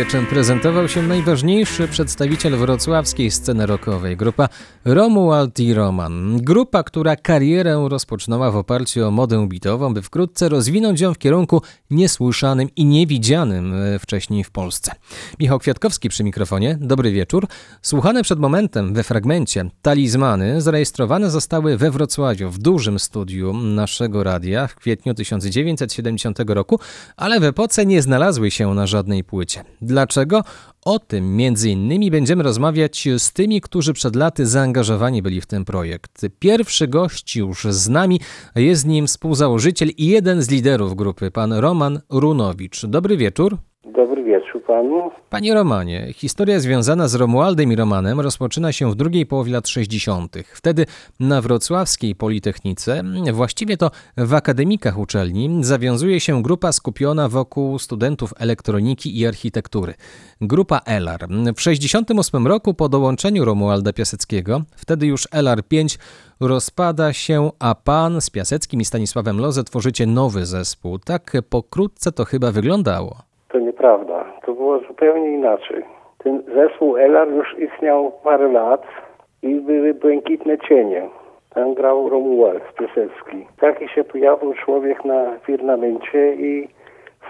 Półwieczem prezentował się najważniejszy przedstawiciel wrocławskiej sceny rockowej, grupa Romuald i Roman. Grupa, która karierę rozpoczynała w oparciu o modę bitową, by wkrótce rozwinąć ją w kierunku niesłyszanym i niewidzianym e, wcześniej w Polsce. Michał Kwiatkowski przy mikrofonie, dobry wieczór. Słuchane przed momentem we fragmencie Talizmany zarejestrowane zostały we Wrocławiu w dużym studiu naszego radia w kwietniu 1970 roku, ale w epoce nie znalazły się na żadnej płycie. Dlaczego? O tym między innymi będziemy rozmawiać z tymi, którzy przed laty zaangażowani byli w ten projekt. Pierwszy gość już z nami, jest nim współzałożyciel i jeden z liderów grupy, pan Roman Runowicz. Dobry wieczór. Dobry wieczór panu. Panie Romanie, historia związana z Romualdem i Romanem rozpoczyna się w drugiej połowie lat 60. Wtedy na wrocławskiej Politechnice, właściwie to w akademikach uczelni, zawiązuje się grupa skupiona wokół studentów elektroniki i architektury. Grupa ELAR. W 68 roku po dołączeniu Romualda Piaseckiego, wtedy już ELAR 5 rozpada się, a pan z Piaseckim i Stanisławem Loze tworzycie nowy zespół. Tak pokrótce to chyba wyglądało. Nieprawda. To było zupełnie inaczej. Ten zespół Elar już istniał parę lat i były błękitne cienie. Tam grał Romuald Piasecki. Taki się pojawił człowiek na firmamencie i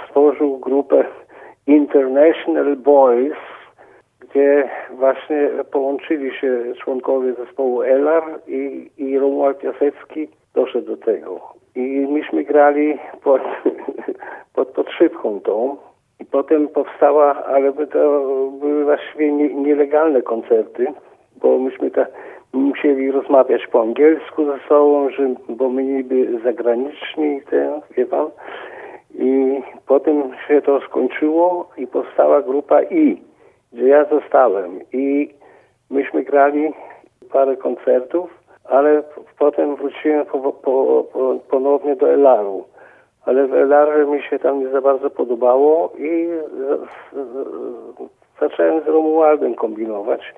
stworzył grupę International Boys, gdzie właśnie połączyli się członkowie zespołu Elar i, i Romuald Piasecki doszedł do tego. I myśmy grali pod, pod podszywką tą. I potem powstała, ale to były właściwie nie, nielegalne koncerty, bo myśmy musieli rozmawiać po angielsku ze sobą, że, bo my niby zagraniczni, ten, wie pan. I potem się to skończyło i powstała grupa I, gdzie ja zostałem. I myśmy grali parę koncertów, ale potem wróciłem po, po, po, ponownie do Elaru ale Elarze mi się tam nie za bardzo podobało i zacząłem z Romualdem kombinować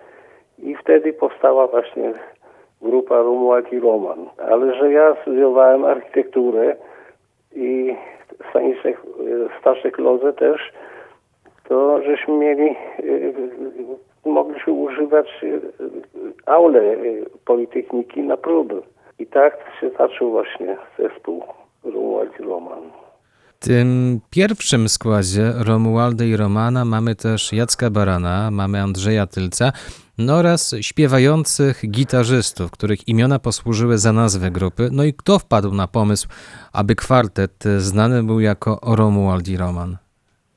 i wtedy powstała właśnie grupa Romuald i Roman. Ale że ja studiowałem architekturę i Stanisław Staszek Lozę też, to żeśmy mieli, mogliśmy używać aule Politechniki na próby. I tak się zaczął właśnie zespół. Romuald i Roman. W tym pierwszym składzie Romualda i Romana mamy też Jacka Barana, mamy Andrzeja Tylca no oraz śpiewających gitarzystów, których imiona posłużyły za nazwę grupy. No i kto wpadł na pomysł, aby kwartet znany był jako Romuald i Roman?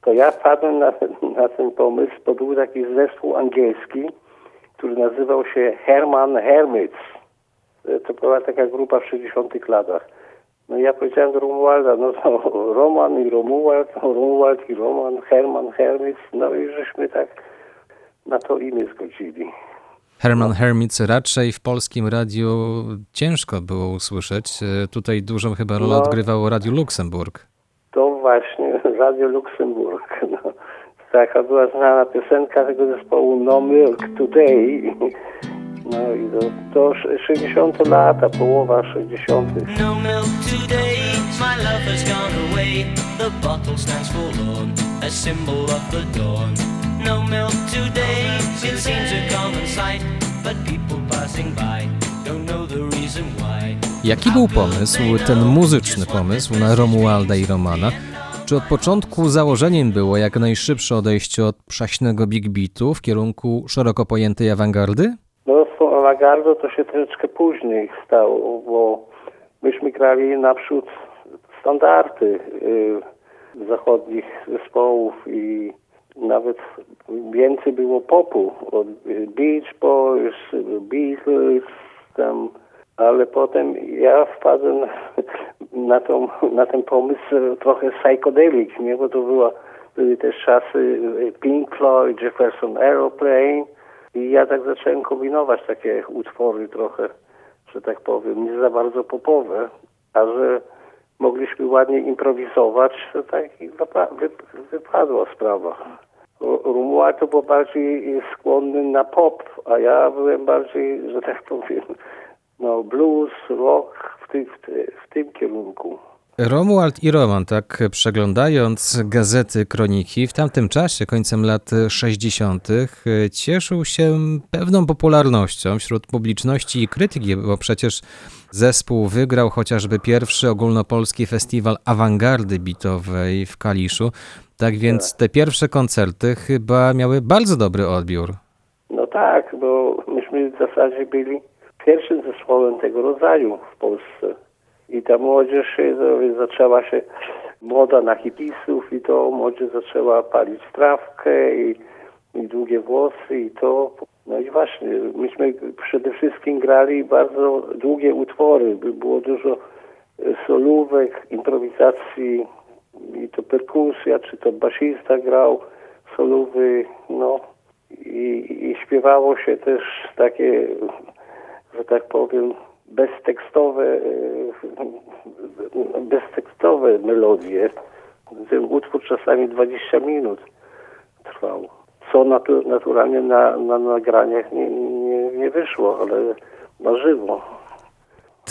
To ja wpadłem na, na ten pomysł, bo był taki zespół angielski, który nazywał się Herman Hermits. To była taka grupa w 60 latach. No ja powiedziałem do Romualda, no to Roman i Romuald, Romuald i Roman, Herman, Hermits, no i żeśmy tak na to imię zgodzili. Herman Hermits raczej w polskim radiu ciężko było usłyszeć. Tutaj dużą chyba rolę no, odgrywało Radio Luksemburg. To właśnie, Radio Luksemburg. No, taka była znana piosenka tego zespołu No Milk Today. No i to, to 60 lata, połowa 60. No milk today, my love has gone away. The bottle stands forlorn, a symbol of the dawn. No milk today, it seems a common sight, but people passing by don't know the reason why. Jaki był pomysł, ten muzyczny pomysł na Romualda i Romana? Czy od początku założeniem było jak najszybsze odejście od przaśnego big beatu w kierunku szeroko pojętej awangardy? No z tą to się troszeczkę później stało, bo myśmy grali naprzód standardy y, zachodnich zespołów i nawet więcej było popu od Beach Boys, Beatles, tam, ale potem ja wpadłem na, tą, na ten pomysł trochę psychedelic, nie? bo to była, były też czasy Pink Floyd, Jefferson Aeroplane, i ja tak zacząłem kombinować takie utwory trochę że tak powiem, nie za bardzo popowe, a że mogliśmy ładnie improwizować, to tak i wypa- wy- wypadła sprawa. Ru- Romuald to był bardziej skłonny na pop, a ja byłem bardziej, że tak powiem, no blues, rock w, ty, w, ty, w tym kierunku. Romuald i Roman, tak przeglądając gazety, kroniki, w tamtym czasie, końcem lat 60., cieszył się pewną popularnością wśród publiczności i krytyki, bo przecież zespół wygrał chociażby pierwszy ogólnopolski festiwal awangardy bitowej w Kaliszu. Tak więc te pierwsze koncerty chyba miały bardzo dobry odbiór. No tak, bo myśmy w zasadzie byli pierwszym zespołem tego rodzaju w Polsce. I ta młodzież zaczęła się moda na hipisów i to młodzież zaczęła palić trawkę i, i długie włosy i to. No i właśnie, myśmy przede wszystkim grali bardzo długie utwory. By- Było dużo e, solówek, improwizacji i to perkusja, czy to basista grał solówy, no i, i śpiewało się też takie, że tak powiem, beztekstowe, e, beztekstowe melodie. Ten utwór czasami 20 minut trwał. Co natu, naturalnie na, na nagraniach nie, nie, nie wyszło, ale na żywo.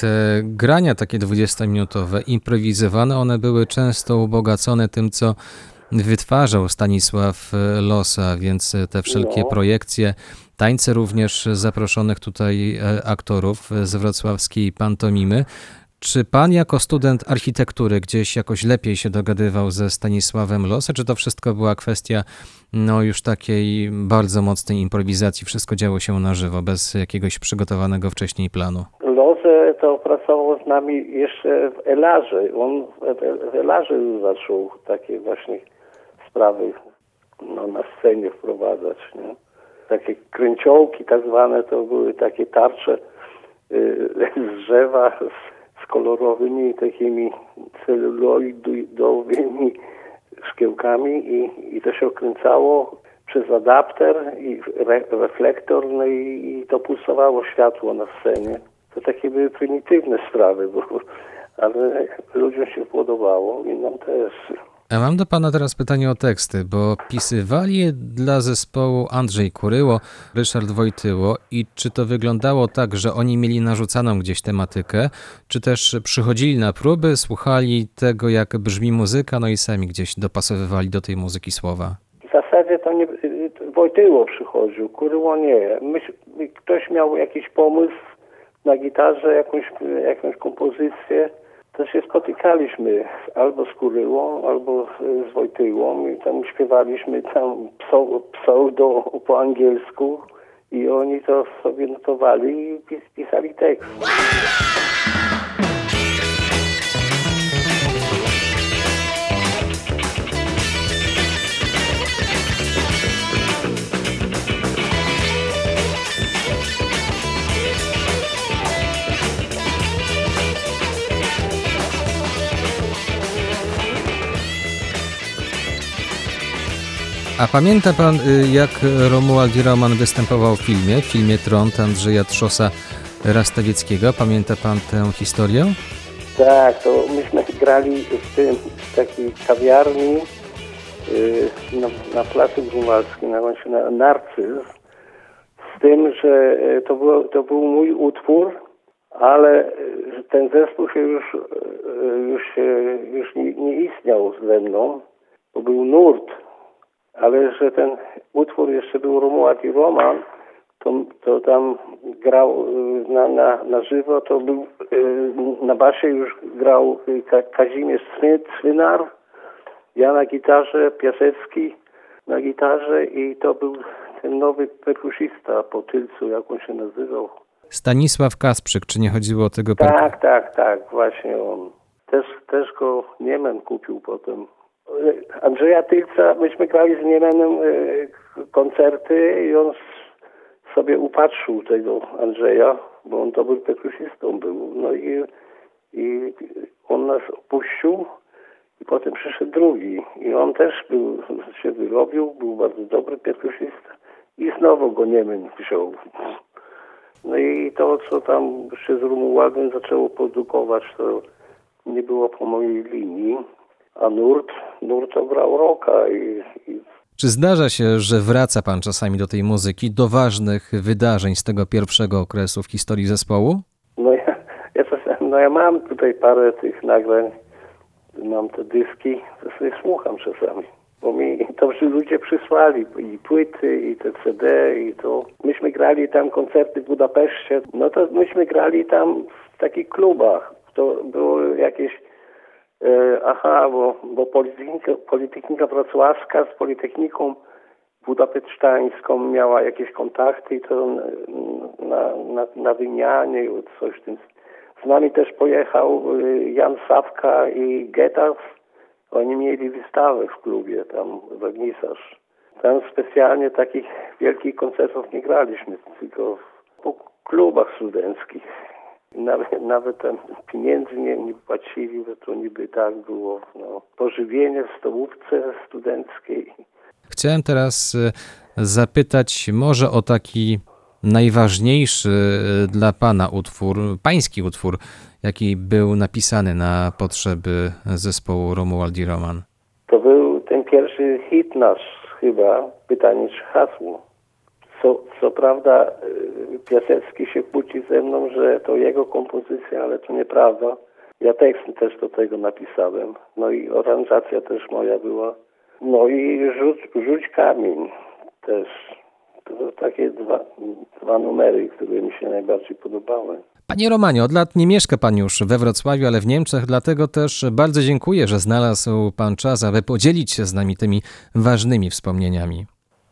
Te grania takie 20-minutowe, improwizowane, one były często ubogacone tym, co wytwarzał Stanisław Losa, więc te wszelkie No. projekcje, tańce również zaproszonych tutaj e, aktorów z wrocławskiej pantomimy. Czy pan jako student architektury gdzieś jakoś lepiej się dogadywał ze Stanisławem Losa, czy to wszystko była kwestia no już takiej bardzo mocnej improwizacji, wszystko działo się na żywo, bez jakiegoś przygotowanego wcześniej planu? Loze to pracował z nami jeszcze w Elarze. On w- w Elarze zaczął takie właśnie sprawy no, na scenie wprowadzać. Nie? Takie kręciołki tak zwane to były takie tarcze y, z drzewa z, kolorowymi takimi celuloidowymi szkiełkami i, i to się okręcało przez adapter i re, reflektor, no i, i to pulsowało światło na scenie. To takie były prymitywne sprawy, bo, ale ludziom się podobało i nam też. A mam do pana teraz pytanie o teksty, bo pisywali je dla zespołu Andrzej Kuryło, Ryszard Wojtyło i czy to wyglądało tak, że oni mieli narzucaną gdzieś tematykę, czy też przychodzili na próby, słuchali tego, jak brzmi muzyka, no i sami gdzieś dopasowywali do tej muzyki słowa? W zasadzie to nie Wojtyło przychodził, Kuryło nie. Ktoś miał jakiś pomysł na gitarze, jakąś, jakąś kompozycję, to się spotykaliśmy albo z Kuryłą, albo z Wojtyłą i tam śpiewaliśmy tam pseu- pseudo po angielsku i oni to sobie notowali i pis, pisali tekst. A pamięta pan, y, jak Romuald Roman występował w filmie, w filmie Trąd Andrzeja Trzosa Rastawieckiego? Pamięta pan tę historię? Tak, to myśmy grali w tym w takiej kawiarni yy, na, na Placu Grunwaldzkim, na, się na Narcyz, z tym, że yy, to, było, to był mój utwór, ale ten zespół się już, już, już nie, nie istniał ze mną, bo był nurt, ale że ten utwór jeszcze był Romuald i Roman, to, to tam grał y, na, na, na żywo, to był y, na basie już grał y, Ka Kazimierz Swy- Swynar, ja na gitarze, Piasecki na gitarze i to był ten nowy perkusista po tylcu, jak on się nazywał. Stanisław Kasprzyk, czy nie chodziło o tego perku- Tak, tak, tak, właśnie on. Też, też go Niemen kupił potem. Andrzeja Tylca, myśmy grali z Niemenem e, koncerty i on sobie upatrzył tego Andrzeja, bo on dobrym perkusistą był. No i, i on nas opuścił i potem przyszedł drugi. I on też był, się wyrobił, był bardzo dobry perkusista i znowu go Niemen wziął. No i to, co tam się z Romualdem zaczęło produkować, to nie było po mojej linii. A nurt, nurt to grał rocka i, i Czy zdarza się, że wraca pan czasami do tej muzyki, do ważnych wydarzeń z tego pierwszego okresu w historii zespołu? No ja, ja, czasem, no ja mam tutaj parę tych nagrań, mam te dyski, to sobie słucham czasami. Bo mi to ludzie przysłali i płyty, i te CD, i to. Myśmy grali tam koncerty w Budapeszcie, no to myśmy grali tam w takich klubach. To było jakieś, aha, bo, bo Politechnika, Politechnika Wrocławska z Politechniką budapesztańską miała jakieś kontakty i to na, na, na wymianie coś w tym. Z nami też pojechał y, Jan Sawka i Getaw. Oni mieli wystawę w klubie tam w Agnisarz. Tam specjalnie takich wielkich koncertów nie graliśmy, tylko po klubach studenckich. Nawet, nawet tam pieniędzy nie, nie płacili, bo to niby tak było. No. Pożywienie w stołówce studenckiej. Chciałem teraz e, zapytać może o taki najważniejszy e, dla pana utwór, pański utwór, jaki był napisany na potrzeby zespołu Romualdi Roman. To był ten pierwszy hit nasz chyba, pytanie czy hasło. Co, co prawda y, Piasecki się kłóci ze mną, że to jego kompozycja, ale to nieprawda. Ja tekst też do tego napisałem. No i aranżacja też moja była. No i rzuć, rzuć kamień też. To takie dwa, dwa numery, które mi się najbardziej podobały. Panie Romanie, od lat nie mieszka pan już we Wrocławiu, ale w Niemczech, dlatego też bardzo dziękuję, że znalazł pan czas, aby podzielić się z nami tymi ważnymi wspomnieniami.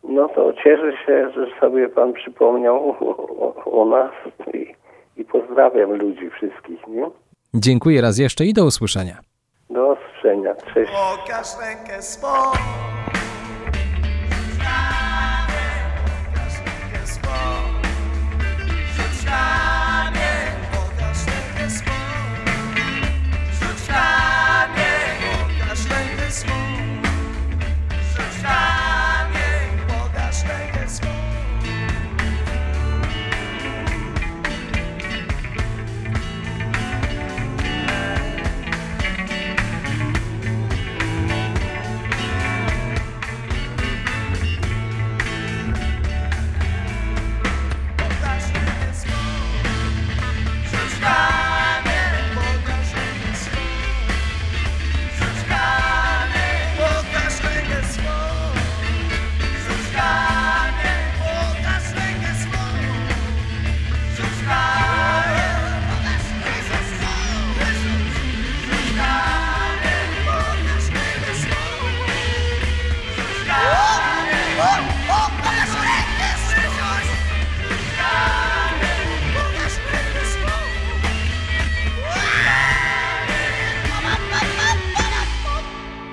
No to cieszę się, że sobie pan przypomniał o, o nas i, i pozdrawiam ludzi wszystkich, nie? Dziękuję raz jeszcze i do usłyszenia. Do usłyszenia. Cześć.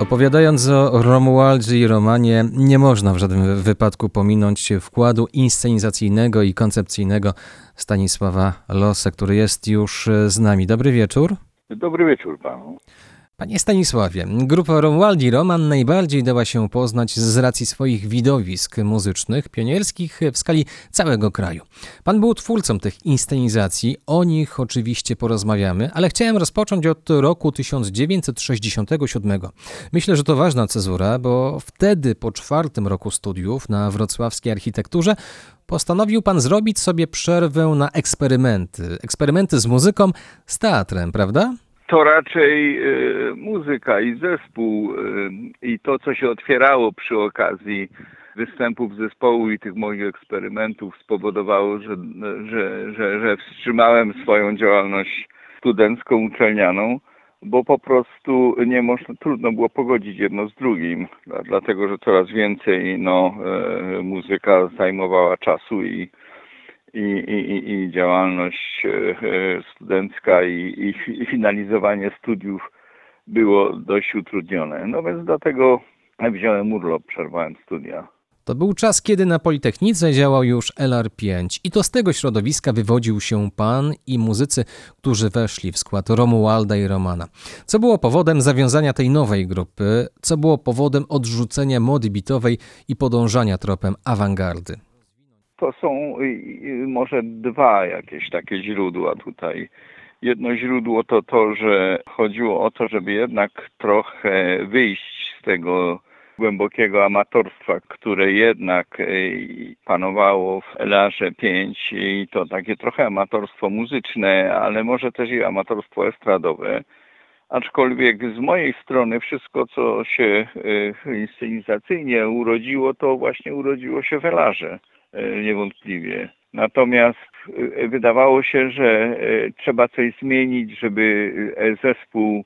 Opowiadając o Romualdzie i Romanie, nie można w żadnym wypadku pominąć wkładu inscenizacyjnego i koncepcyjnego Stanisława Losę, który jest już z nami. Dobry wieczór. Dobry wieczór panu. Panie Stanisławie, grupa Romualdi Roman najbardziej dała się poznać z racji swoich widowisk muzycznych, pionierskich w skali całego kraju. Pan był twórcą tych inscenizacji, o nich oczywiście porozmawiamy, ale chciałem rozpocząć od roku 1967. Myślę, że to ważna cezura, bo wtedy po czwartym roku studiów na wrocławskiej architekturze postanowił pan zrobić sobie przerwę na eksperymenty. Eksperymenty z muzyką, z teatrem, prawda? To raczej e, muzyka i zespół e, i to, co się otwierało przy okazji występów zespołu i tych moich eksperymentów spowodowało, że, że, że, że wstrzymałem swoją działalność studencką, uczelnianą, bo po prostu nie można, trudno było pogodzić jedno z drugim, dla- dlatego że coraz więcej no, e, muzyka zajmowała czasu i, i, i, i- działalność e, e, studencka i, i finalizowanie studiów było dość utrudnione. No więc dlatego wziąłem urlop, przerwałem studia. To był czas, kiedy na Politechnice działał już LR5 i to z tego środowiska wywodził się pan i muzycy, którzy weszli w skład Romualda i Romana. Co było powodem zawiązania tej nowej grupy? Co było powodem odrzucenia mody bitowej i podążania tropem awangardy? To są y, y, może dwa jakieś takie źródła tutaj. Jedno źródło to to, że chodziło o to, żeby jednak trochę wyjść z tego głębokiego amatorstwa, które jednak y, panowało w Elarze 5 i to takie trochę amatorstwo muzyczne, ale może też i amatorstwo estradowe. Aczkolwiek z mojej strony wszystko, co się inscenizacyjnie urodziło, to właśnie urodziło się w Elarze, niewątpliwie. Natomiast y, wydawało się, że trzeba coś zmienić, żeby zespół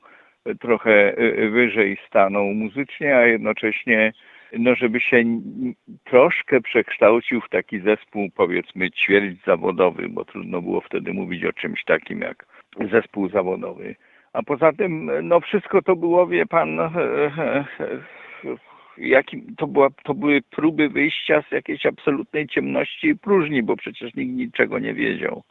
trochę wyżej stanął muzycznie, a jednocześnie no żeby się troszkę przekształcił w taki zespół powiedzmy ćwierć zawodowy, bo trudno było wtedy mówić o czymś takim jak zespół zawodowy. A poza tym, no wszystko to było, wie pan, e, e, e, jakim, to, była, to były próby wyjścia z jakiejś absolutnej ciemności i próżni, bo przecież nikt niczego nie wiedział.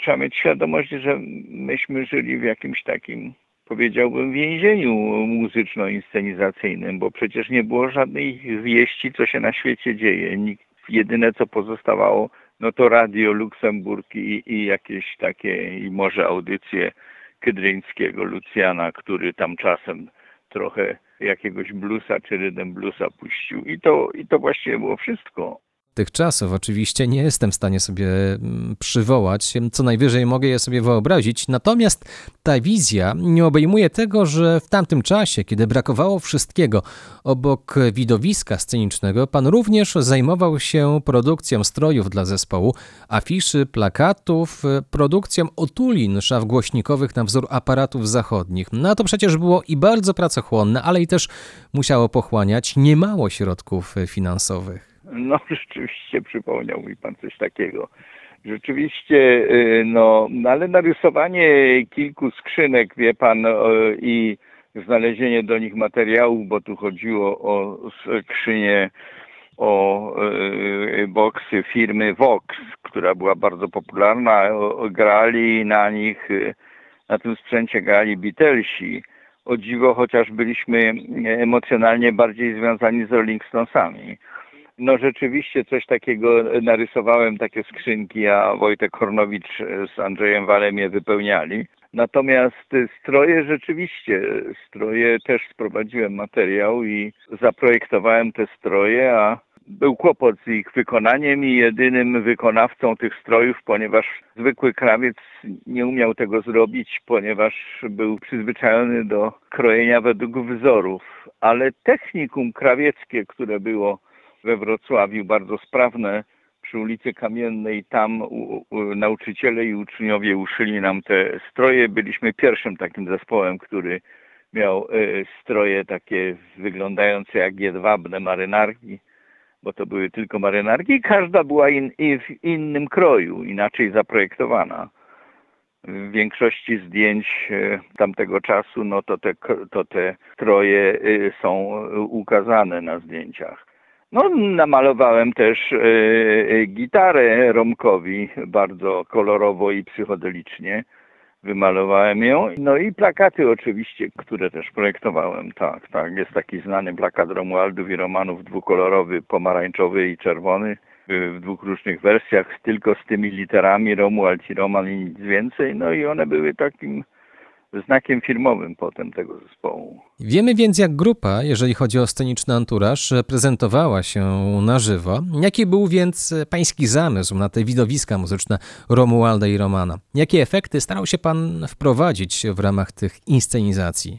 Trzeba mieć świadomość, że myśmy żyli w jakimś takim, powiedziałbym, więzieniu muzyczno-inscenizacyjnym, bo przecież nie było żadnej wieści, co się na świecie dzieje. Nikt, jedyne, co pozostawało, no to Radio Luksemburg i, i jakieś takie, i może audycje Kydryńskiego, Lucjana, który tam czasem trochę jakiegoś bluesa czy rydem bluesa puścił. I to, I to właściwie było wszystko tych czasów oczywiście nie jestem w stanie sobie mm, przywołać, co najwyżej mogę je sobie wyobrazić. Natomiast ta wizja nie obejmuje tego, że w tamtym czasie, kiedy brakowało wszystkiego, obok widowiska scenicznego, pan również zajmował się produkcją strojów dla zespołu, afiszy, plakatów, produkcją otulin szaf głośnikowych na wzór aparatów zachodnich. No to przecież było i bardzo pracochłonne, ale i też musiało pochłaniać niemało środków finansowych. No rzeczywiście przypomniał mi pan coś takiego. Rzeczywiście, y, no, no, ale narysowanie kilku skrzynek, wie pan, i znalezienie do nich materiałów, bo tu chodziło o skrzynię, o y, boksy firmy Vox, która była bardzo popularna. Grali na nich, y, na tym sprzęcie grali Beatlesi. O dziwo, chociaż byliśmy emocjonalnie bardziej związani z Rolling Stonesami. No rzeczywiście coś takiego narysowałem, takie skrzynki, a Wojtek Hornowicz z Andrzejem Walem je wypełniali. Natomiast stroje rzeczywiście, stroje też sprowadziłem materiał i zaprojektowałem te stroje, a był kłopot z ich wykonaniem i jedynym wykonawcą tych strojów, ponieważ zwykły krawiec nie umiał tego zrobić, ponieważ był przyzwyczajony do krojenia według wzorów. Ale technikum krawieckie, które było we Wrocławiu, bardzo sprawne przy ulicy Kamiennej. Tam u, u, nauczyciele i uczniowie uszyli nam te stroje. Byliśmy pierwszym takim zespołem, który miał y, stroje takie wyglądające jak jedwabne marynarki, bo to były tylko marynarki. Każda była in, in, w innym kroju, inaczej zaprojektowana. W większości zdjęć y, tamtego czasu, no to te, to te stroje y, są ukazane na zdjęciach. No, namalowałem też e, e, gitarę Romkowi bardzo kolorowo i psychodelicznie. Wymalowałem ją. No i plakaty oczywiście, które też projektowałem. Tak, tak. Jest taki znany plakat Romualdów i Romanów dwukolorowy, pomarańczowy i czerwony w dwóch różnych wersjach, tylko z tymi literami Romuald i Roman i nic więcej. No i one były takim znakiem firmowym potem tego zespołu. Wiemy więc, jak grupa, jeżeli chodzi o sceniczny anturaż, prezentowała się na żywo. Jaki był więc pański zamysł na te widowiska muzyczne Romualda i Romana? Jakie efekty starał się pan wprowadzić w ramach tych inscenizacji?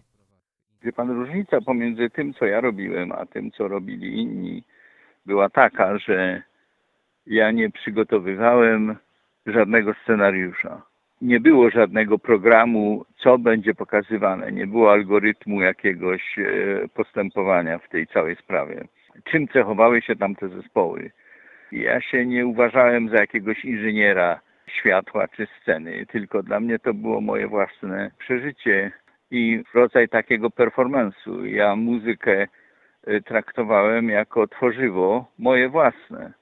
Wie pan, różnica pomiędzy tym, co ja robiłem, a tym, co robili inni, była taka, że ja nie przygotowywałem żadnego scenariusza nie było żadnego programu, co będzie pokazywane, nie było algorytmu jakiegoś e, postępowania w tej całej sprawie. Czym cechowały się tamte zespoły? Ja się nie uważałem za jakiegoś inżyniera światła czy sceny, tylko dla mnie to było moje własne przeżycie i rodzaj takiego performance'u. Ja muzykę e, traktowałem jako tworzywo moje własne.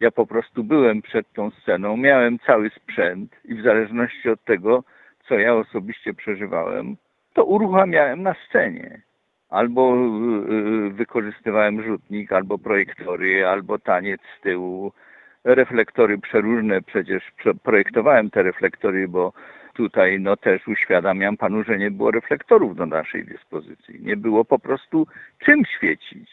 Ja po prostu byłem przed tą sceną, miałem cały sprzęt i w zależności od tego, co ja osobiście przeżywałem, to uruchamiałem na scenie. Albo y, y, wykorzystywałem rzutnik, albo projektory, albo taniec z tyłu, reflektory przeróżne, przecież prze- projektowałem te reflektory, bo tutaj no też uświadamiam panu, że nie było reflektorów do naszej dyspozycji. Nie było po prostu czym świecić.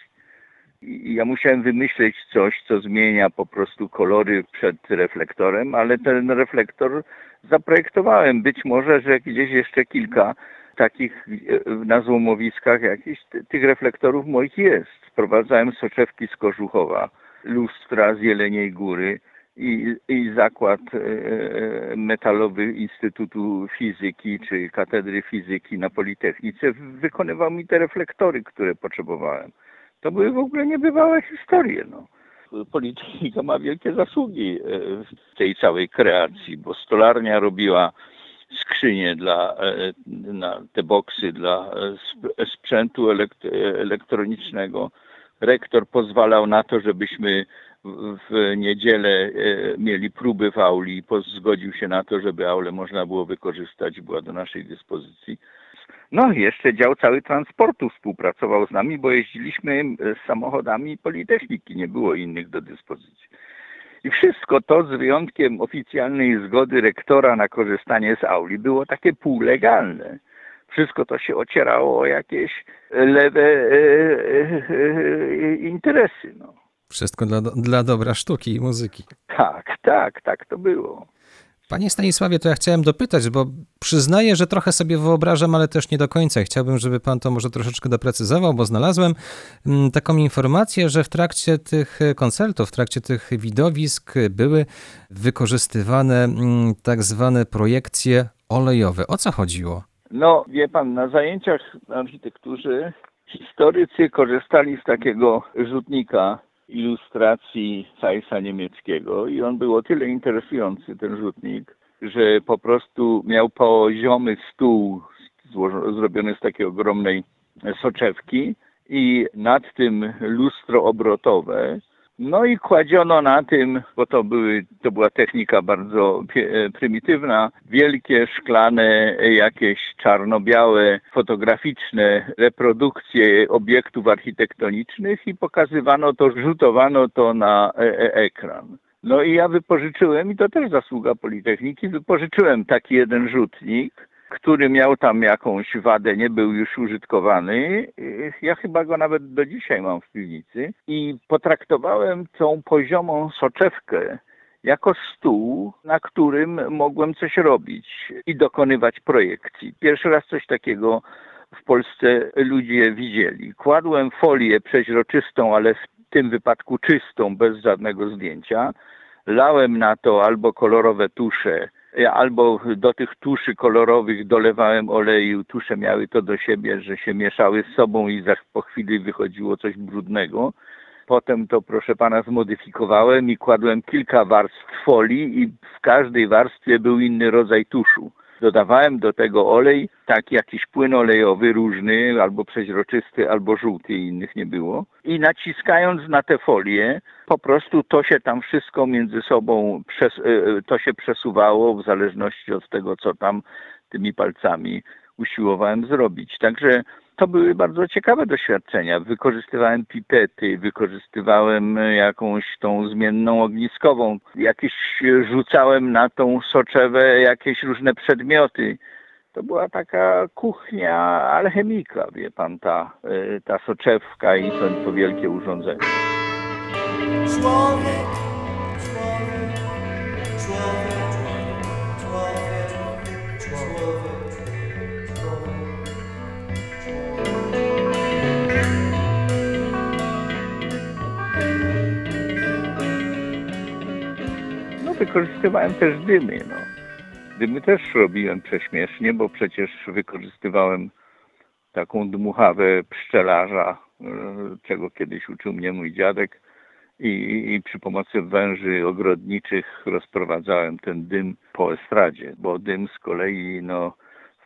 Ja musiałem wymyśleć coś, co zmienia po prostu kolory przed reflektorem, ale ten reflektor zaprojektowałem. Być może, że gdzieś jeszcze kilka takich e, na złomowiskach jakichś ty- tych reflektorów moich jest. Sprowadzałem soczewki z Kożuchowa, lustra z Jeleniej Góry i, i zakład e, metalowy Instytutu Fizyki czy Katedry Fizyki na Politechnice wykonywał mi te reflektory, które potrzebowałem. To były w ogóle niebywałe historie. No. Ma wielkie zasługi e, w tej całej kreacji, bo stolarnia robiła skrzynie dla, e, na te boksy dla e, sp- sprzętu elekt- elektronicznego. Rektor pozwalał na to, żebyśmy w- niedzielę mieli próby w auli i zgodził się na to, żeby aulę można było wykorzystać, była do naszej dyspozycji. No jeszcze dział cały transportu współpracował z nami, bo jeździliśmy e, z samochodami Politechniki, nie było innych do dyspozycji. I wszystko to z wyjątkiem oficjalnej zgody rektora na korzystanie z auli było takie półlegalne. Wszystko to się ocierało o jakieś lewe e, e, e, interesy. No. Wszystko dla, dla dobra sztuki i muzyki. Tak, tak, tak to było. Panie Stanisławie, to ja chciałem dopytać, bo przyznaję, że trochę sobie wyobrażam, ale też nie do końca. Chciałbym, żeby pan to może troszeczkę doprecyzował, bo znalazłem mm, taką informację, że w trakcie tych koncertów, w trakcie tych widowisk były wykorzystywane mm, tak zwane projekcje olejowe. O co chodziło? No, wie pan, na zajęciach w architekturze historycy korzystali z takiego rzutnika ilustracji Zeissa niemieckiego i on był o tyle interesujący, ten rzutnik, że po prostu miał poziomy stół zrobiony z takiej ogromnej soczewki i nad tym lustro obrotowe. No i kładziono na tym, bo to, były, to była technika bardzo e, prymitywna, wielkie szklane, jakieś czarno-białe, fotograficzne reprodukcje obiektów architektonicznych i pokazywano to, rzutowano to na e- e- ekran. No i ja wypożyczyłem, i to też zasługa Politechniki, wypożyczyłem taki jeden rzutnik, który miał tam jakąś wadę, nie był już użytkowany. Ja chyba go nawet do dzisiaj mam w piwnicy. I potraktowałem tą poziomą soczewkę jako stół, na którym mogłem coś robić i dokonywać projekcji. Pierwszy raz coś takiego w Polsce ludzie widzieli. Kładłem folię przeźroczystą, ale w tym wypadku czystą, bez żadnego zdjęcia. Lałem na to albo kolorowe tusze, albo do tych tuszy kolorowych dolewałem oleju. Tusze miały to do siebie, że się mieszały z sobą i za, po chwili wychodziło coś brudnego. Potem to, proszę pana, zmodyfikowałem i kładłem kilka warstw folii i w każdej warstwie był inny rodzaj tuszu. Dodawałem do tego olej, tak jakiś płyn olejowy różny, albo przeźroczysty, albo żółty, innych nie było. I naciskając na tę folię, po prostu to się tam wszystko między sobą, przes- e, to się przesuwało w zależności od tego, co tam tymi palcami usiłowałem zrobić. Także to były bardzo ciekawe doświadczenia. Wykorzystywałem pipety, wykorzystywałem e, jakąś tą zmienną ogniskową, jakieś e, rzucałem na tą soczewę jakieś różne przedmioty. To była taka kuchnia alchemika, wie pan, ta, e, ta soczewka i to, wielkie urządzenie. Człowiek, wykorzystywałem też dymy, no. Dymy też robiłem prześmiesznie, bo przecież wykorzystywałem taką dmuchawę pszczelarza, e, czego kiedyś uczył mnie mój dziadek i, i przy pomocy węży ogrodniczych rozprowadzałem ten dym po estradzie, bo dym z kolei no,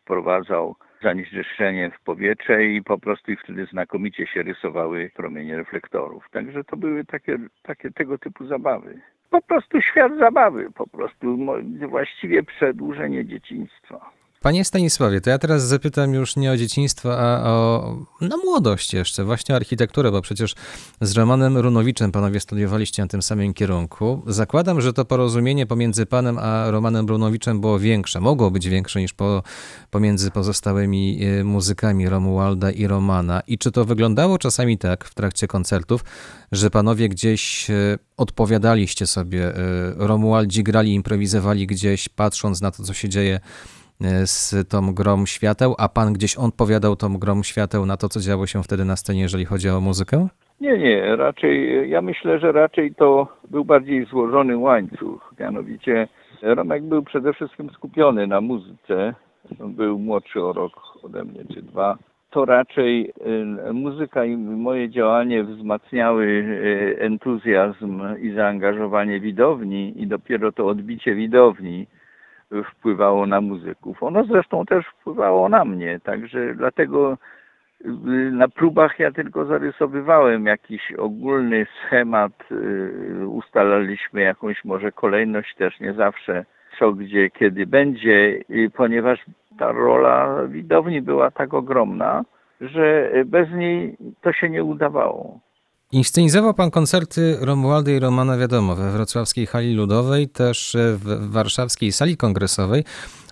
wprowadzał zanieczyszczenie w powietrze i po prostu i wtedy znakomicie się rysowały promienie reflektorów. Także to były takie, takie tego typu zabawy. Po prostu świat zabawy, po prostu właściwie przedłużenie dzieciństwa. Panie Stanisławie, to ja teraz zapytam już nie o dzieciństwo, a o na młodość jeszcze, właśnie o architekturę, bo przecież z Romanem Runowiczem panowie studiowaliście na tym samym kierunku. Zakładam, że to porozumienie pomiędzy panem a Romanem Runowiczem było większe, mogło być większe niż po, pomiędzy pozostałymi e, muzykami Romualda i Romana. I czy to wyglądało czasami tak w trakcie koncertów, że panowie gdzieś e, odpowiadaliście sobie, e, Romualdzi grali, improwizowali gdzieś, patrząc na to, co się dzieje z tą grą świateł, a pan gdzieś odpowiadał tą grą świateł na to, co działo się wtedy na scenie, jeżeli chodzi o muzykę? Nie, nie, raczej, ja myślę, że raczej to był bardziej złożony łańcuch. Mianowicie Romek był przede wszystkim skupiony na muzyce. Był młodszy o rok ode mnie, czy dwa. To raczej y, muzyka i moje działanie wzmacniały y, entuzjazm i zaangażowanie widowni i dopiero to odbicie widowni wpływało na muzyków. Ono zresztą też wpływało na mnie, także dlatego y, na próbach ja tylko zarysowywałem jakiś ogólny schemat, y, ustalaliśmy jakąś może kolejność też nie zawsze, co gdzie, kiedy będzie, ponieważ ta rola widowni była tak ogromna, że bez niej to się nie udawało. Inscenizował pan koncerty Romualdy i Romana, wiadomo, we wrocławskiej hali ludowej, też w warszawskiej sali kongresowej,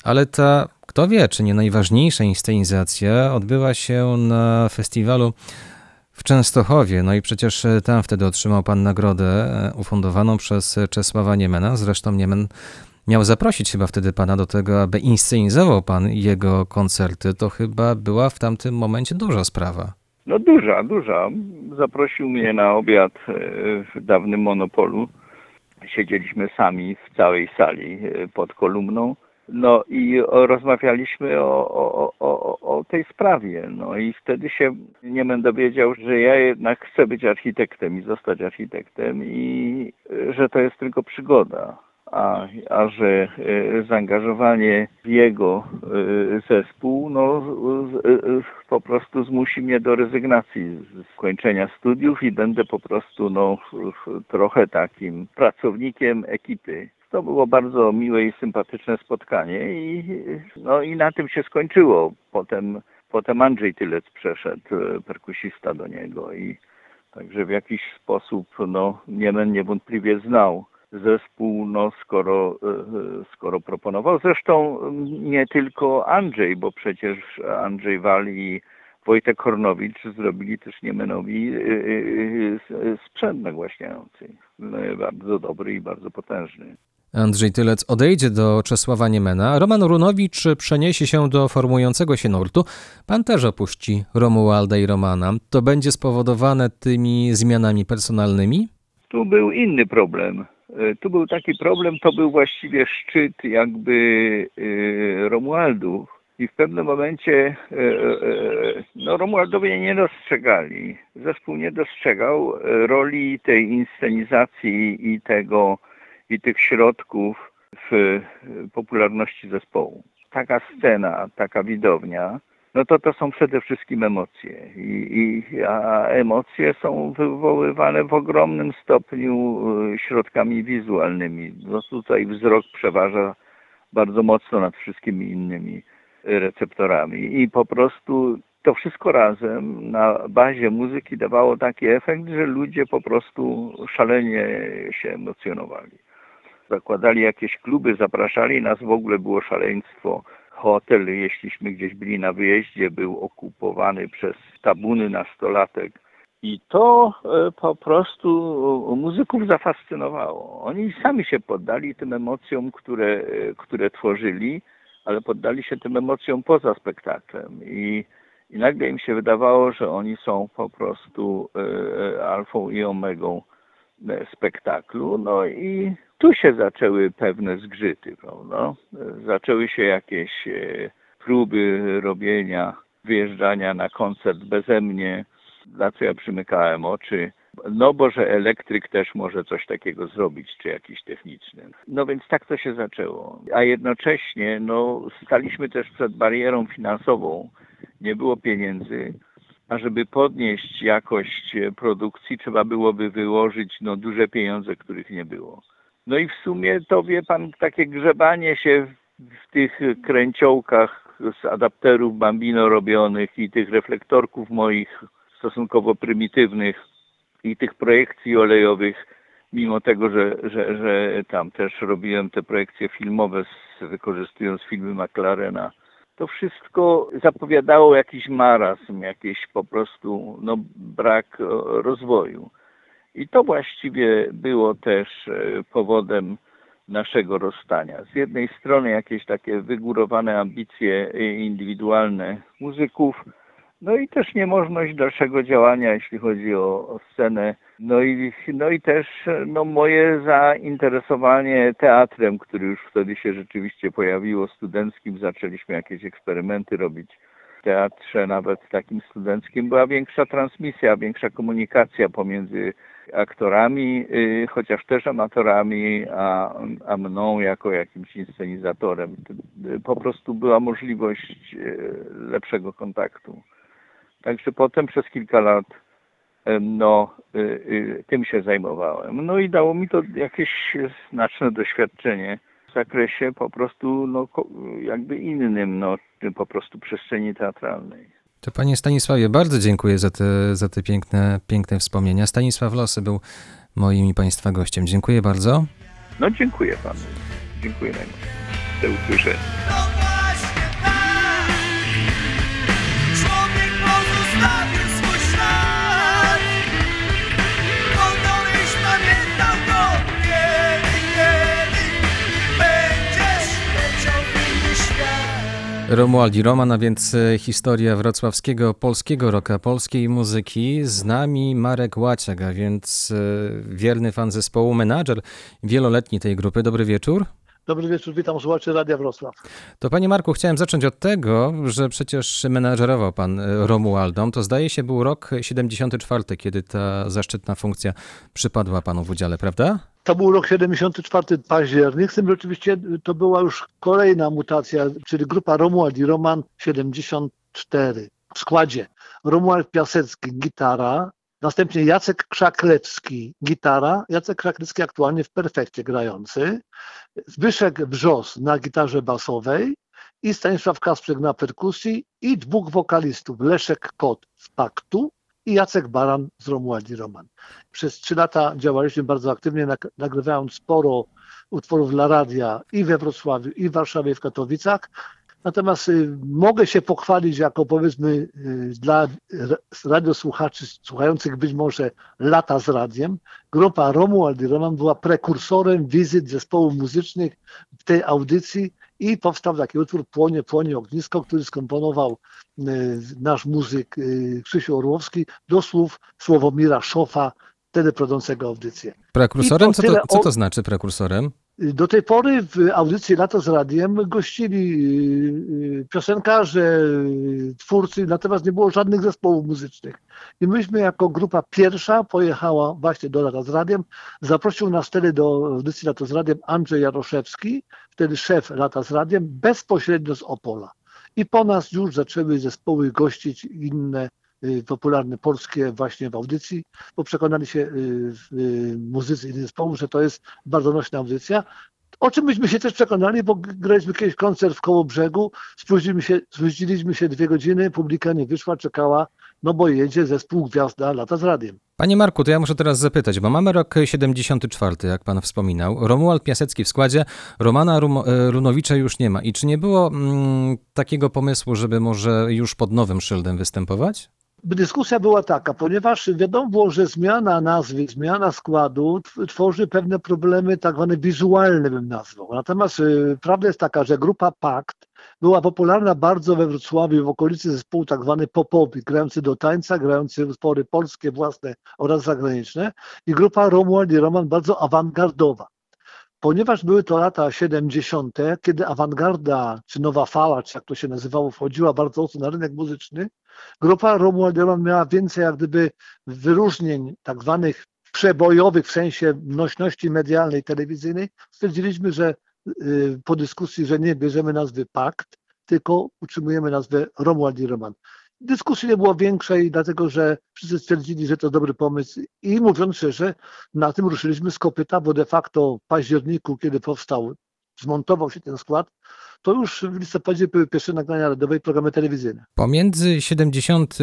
ale ta, kto wie, czy nie najważniejsza inscenizacja odbyła się na festiwalu w Częstochowie. No i przecież tam wtedy otrzymał pan nagrodę e, ufundowaną przez Czesława Niemena. Zresztą Niemen miał zaprosić chyba wtedy pana do tego, aby inscenizował pan jego koncerty. To chyba była w tamtym momencie duża sprawa. No duża, duża. Zaprosił mnie na obiad e, w dawnym Monopolu. Siedzieliśmy sami w całej sali e, pod kolumną. No i rozmawialiśmy o, o, o, o tej sprawie. No i wtedy się Niemen dowiedział, że ja jednak chcę być architektem i zostać architektem i e, że to jest tylko przygoda a, a że e, zaangażowanie w jego e, zespół no, e, po prostu zmusi mnie do rezygnacji z kończenia studiów i będę po prostu no, trochę takim pracownikiem ekipy. To było bardzo miłe i sympatyczne spotkanie i, no, i na tym się skończyło. Potem, potem Andrzej Tylec przeszedł, perkusista do niego i także w jakiś sposób no, Niemen niewątpliwie znał zespół, no skoro, e, e, skoro proponował. Zresztą nie tylko Andrzej, bo przecież Andrzej Wal i Wojtek Hornowicz zrobili też Niemenowi e, sprzęt nagłaśniający. Bardzo dobry i bardzo potężny. Andrzej Tylec odejdzie do Czesława Niemena, Roman Runowicz przeniesie się do formującego się nurtu, pan też opuści Romualda i Romana. To będzie spowodowane tymi zmianami personalnymi? Tu był inny problem. E, tu był taki problem, to był właściwie szczyt jakby e, Romualdów. I w pewnym momencie e, no, Romualdowie nie dostrzegali, zespół nie dostrzegał roli tej inscenizacji i tego, i tych środków w popularności zespołu. Taka scena, taka widownia no to to są przede wszystkim emocje. I, i, a emocje są wywoływane w ogromnym stopniu y, środkami wizualnymi. No tutaj wzrok przeważa bardzo mocno nad wszystkimi innymi receptorami. I po prostu to wszystko razem na bazie muzyki dawało taki efekt, że ludzie po prostu szalenie się emocjonowali. Zakładali jakieś kluby, zapraszali nas, w ogóle było szaleństwo hotel, jeśliśmy gdzieś byli na wyjeździe, był okupowany przez tabuny nastolatek. I to e, po prostu muzyków zafascynowało. Oni sami się poddali tym emocjom, które, e, które tworzyli, ale poddali się tym emocjom poza spektaklem. I, i nagle im się wydawało, że oni są po prostu e, alfą i omegą spektaklu. No i tu się zaczęły pewne zgrzyty, prawda? Zaczęły się jakieś e, próby robienia, wyjeżdżania na koncert beze mnie, na co ja przymykałem oczy. No bo że elektryk też może coś takiego zrobić, czy jakiś techniczny. No więc tak to się zaczęło. A jednocześnie no, staliśmy też przed barierą finansową. Nie było pieniędzy, a żeby podnieść jakość produkcji, trzeba byłoby wyłożyć no, duże pieniądze, których nie było. No i w sumie to wie pan, takie grzebanie się w tych kręciołkach z adapterów Bambino robionych i tych reflektorków moich stosunkowo prymitywnych i tych projekcji olejowych, mimo tego, że, że, że tam też robiłem te projekcje filmowe z, wykorzystując filmy McLarena, to wszystko zapowiadało jakiś marazm, jakiś po prostu no, brak rozwoju. I to właściwie było też e, powodem naszego rozstania. Z jednej strony jakieś takie wygórowane ambicje indywidualne muzyków, no i też niemożność dalszego działania, jeśli chodzi o, o scenę. No i, no i też no, moje zainteresowanie teatrem, który już wtedy się rzeczywiście pojawiło, studenckim. Zaczęliśmy jakieś eksperymenty robić w teatrze, nawet takim studenckim. Była większa transmisja, większa komunikacja pomiędzy aktorami, y, chociaż też amatorami, a, a mną jako jakimś inscenizatorem. Po prostu była możliwość y, lepszego kontaktu. Także potem przez kilka lat no, y, tym się zajmowałem. No i dało mi to jakieś znaczne doświadczenie w zakresie po prostu no, jakby innym, no, po prostu przestrzeni teatralnej. To panie Stanisławie, bardzo dziękuję za te, za te piękne, piękne wspomnienia. Stanisław Losy był moim i państwa gościem. Dziękuję bardzo. No dziękuję panu. Dziękuję najmocniej. Do usłyszenia. Romualdi Roman, a więc e, historia wrocławskiego polskiego roka, polskiej muzyki. Z nami Marek Łaciak, a więc e, wierny fan zespołu, menadżer wieloletni tej grupy. Dobry wieczór. Dobry wieczór, witam słuchaczy Radia Wrocław. To panie Marku, chciałem zacząć od tego, że przecież menadżerował pan e, Romualdą. To zdaje się był rok 74, kiedy ta zaszczytna funkcja przypadła panu w udziale, prawda? To był rok 74 październik, z tym oczywiście to była już kolejna mutacja, czyli grupa Romuald i Roman 74 w składzie. Romuald Piasecki, gitara, następnie Jacek Krzaklecki, gitara, Jacek Krzaklecki aktualnie w perfekcie grający, Zbyszek Wrzos na gitarze basowej i Stanisław Kasprzek na perkusji i dwóch wokalistów, Leszek Kot z Paktu i Jacek Baran z Romualdi Roman. Przez trzy lata działaliśmy bardzo aktywnie, nagrywając sporo utworów dla radia i we Wrocławiu, i w Warszawie, i w Katowicach. Natomiast y, mogę się pochwalić jako powiedzmy y, dla radiosłuchaczy słuchających być może lata z radiem, grupa Romuald i Roman była prekursorem wizyt zespołów muzycznych w tej audycji i powstał taki utwór Płonie, płonie ognisko, który skomponował y, nasz muzyk Krzysiu Orłowski do słów Słowomira Szofa, wtedy prowadzącego audycję. Prekursorem? Co to, co to znaczy prekursorem? Do tej pory w audycji Lato z Radiem gościli y, piosenkarze, twórcy, natomiast nie było żadnych zespołów muzycznych. I myśmy jako grupa pierwsza pojechała właśnie do Lata z Radiem. Zaprosił nas wtedy do audycji Lato z Radiem Andrzej Jaroszewski, wtedy szef Lata z Radiem, bezpośrednio z Opola. I po nas już zaczęły zespoły gościć inne y, popularne polskie właśnie w audycji, bo przekonali się y, y, muzycy innych zespołów, że to jest bardzo nośna audycja. O czym myśmy się też przekonali, bo graliśmy kiedyś koncert w koło brzegu, spóźniliśmy się, spóźniliśmy się dwie godziny, publika nie wyszła, czekała, no bo jedzie zespół Gwiazda Lata z Radiem. Panie Marku, to ja muszę teraz zapytać, bo mamy rok 74, jak pan wspominał. Romuald Piasecki w składzie, Romana Rum e, Runowicza już nie ma. I czy nie było mm, takiego pomysłu, żeby może już pod nowym szyldem występować? Dyskusja była taka, ponieważ wiadomo że zmiana nazwy, zmiana składu tworzy pewne problemy tak zwane wizualne, bym nazwał. Natomiast y, prawda jest taka, że grupa Pakt była popularna bardzo we Wrocławiu, w okolicy zespołu tak zwany popowy, grający do tańca, grający utwory polskie własne oraz zagraniczne i grupa Romuald i Roman bardzo awangardowa. Ponieważ były to lata 70., kiedy awangarda, czy nowa fala, czy jak to się nazywało, wchodziła bardzo mocno na rynek muzyczny, grupa Romuald Roman miała więcej jak gdyby wyróżnień tak zwanych przebojowych w sensie nośności medialnej, telewizyjnej. Stwierdziliśmy, że Y, po dyskusji, że nie bierzemy nazwy pakt, tylko utrzymujemy nazwę Romuald i Roman. Dyskusji nie było większej, dlatego że wszyscy stwierdzili, że to dobry pomysł. I mówiąc szczerze, na tym ruszyliśmy z kopyta, bo de facto w październiku, kiedy powstał, zmontował się ten skład, to już w listopadzie były pierwsze nagrania radiowe i programy telewizyjne. Pomiędzy 70,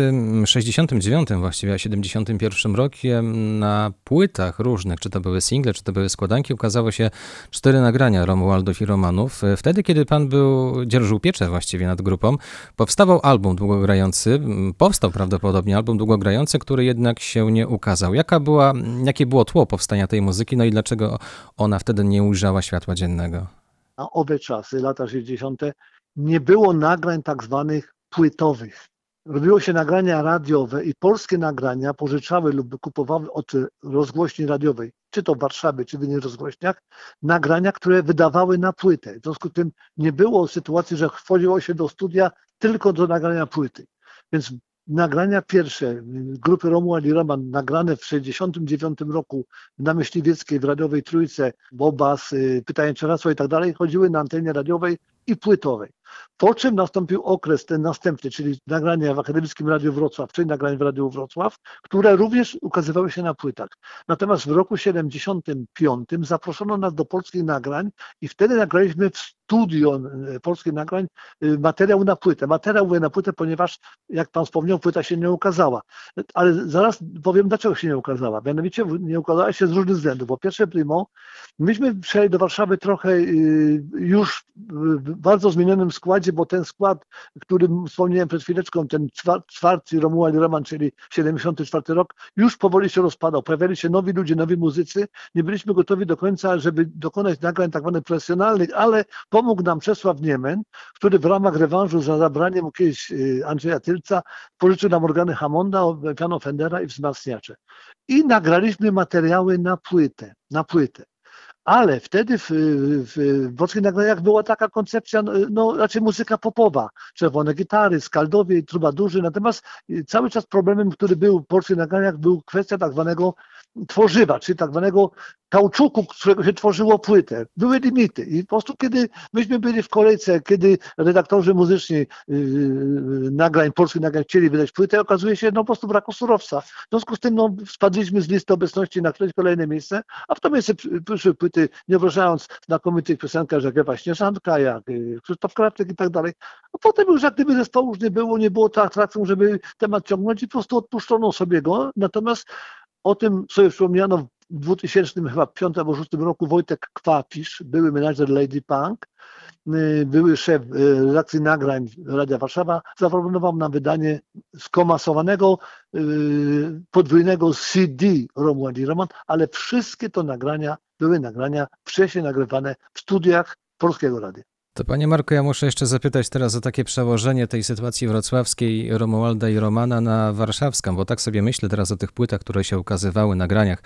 69 właściwie a 71 rokiem na płytach różnych, czy to były single, czy to były składanki, ukazało się cztery nagrania Romualdów i Romanów. Wtedy, kiedy pan był, dzierżył pieczę właściwie nad grupą, powstawał album długogrający, powstał prawdopodobnie album długogrający, który jednak się nie ukazał. Jaka była, jakie było tło powstania tej muzyki, no i dlaczego ona wtedy nie ujrzała światła dziennego? Na owe czasy, lata 60., nie było nagrań tak zwanych płytowych. Robiło się nagrania radiowe i polskie nagrania pożyczały lub kupowały od rozgłośni radiowej, czy to w Warszawie, czy w innych rozgłośniach, nagrania, które wydawały na płytę. W związku z tym nie było sytuacji, że wchodziło się do studia tylko do nagrania płyty. Więc nagrania pierwsze grupy Romuald i Roman, nagrane w 1969 roku na Myśliwieckiej w radiowej Trójce, Bobas, y, Pytanie Czerasła i tak dalej, chodziły na antenie radiowej i płytowej. Po czym nastąpił okres ten następny, czyli nagrania w Akademickim Radiu Wrocław, czyli nagrania w Radiu Wrocław, które również ukazywały się na płytach. Natomiast w roku 75 zaproszono nas do polskich nagrań i wtedy nagraliśmy w studio e, polskich nagrań e, materiał na płytę. Materiał na płytę, ponieważ, jak pan wspomniał, płyta się nie ukazała. Ale zaraz powiem, dlaczego się nie ukazała. Mianowicie nie ukazała się z różnych względów. Po pierwsze, primo, myśmy przyjechali do Warszawy trochę y, już w bardzo zmienionym składzie, bo ten skład, który wspomniałem przed chwileczką, ten czwarty Romuald Roman, czyli 74 rok, już powoli się rozpadał. Pojawiali się nowi ludzie, nowi muzycy. Nie byliśmy gotowi do końca, żeby dokonać nagrań tak zwanych profesjonalnych, ale pomógł nam Czesław Niemen, który w ramach rewanżu za zabranie mu kiedyś y, Andrzeja Tylca pożyczył nam organy Hammonda, piano Fendera i wzmacniacze. I nagraliśmy materiały na płytę, na płytę. Ale wtedy w, w, w polskich nagraniach była taka koncepcja, no, no raczej muzyka popowa, czerwone gitary, skaldowie, trubadurzy, natomiast cały czas problemem, który był w polskich nagraniach, był kwestia tak zwanego tworzywa, czyli tak zwanego kauczuku, z którego się tworzyło płytę. Były limity i po prostu kiedy myśmy byli w kolejce, kiedy redaktorzy muzyczni yy, nagrań, polskich nagrań chcieli wydać płytę, okazuje się, no po prostu braku surowca. W związku z tym no, spadliśmy z listy obecności na któreś kolejne miejsce, a w to miejsce przyszły płyty, nie wyobrażając znakomitych piosenkarzy jak Ewa Śnieżanka, jak yy, Krzysztof Krawczyk i tak dalej. A potem już jak gdyby zespołu już nie było, nie było atrakcją, żeby temat ciągnąć i po prostu odpuszczono sobie go. Natomiast o tym sobie wspomniano w 2000 chyba 5 albo 6 roku Wojtek Kwapisz, były menadżer Lady Punk, y, były szef y, redakcji nagrań Radia Warszawa, zaproponował nam wydanie skomasowanego y, podwójnego CD Romuald i Roman, ale wszystkie to nagrania były nagrania wcześniej nagrywane w studiach Polskiego Radia. To panie Marku, ja muszę jeszcze zapytać teraz o takie przełożenie tej sytuacji wrocławskiej Romualda i Romana na warszawską, bo tak sobie myślę teraz o tych płytach, które się ukazywały, nagraniach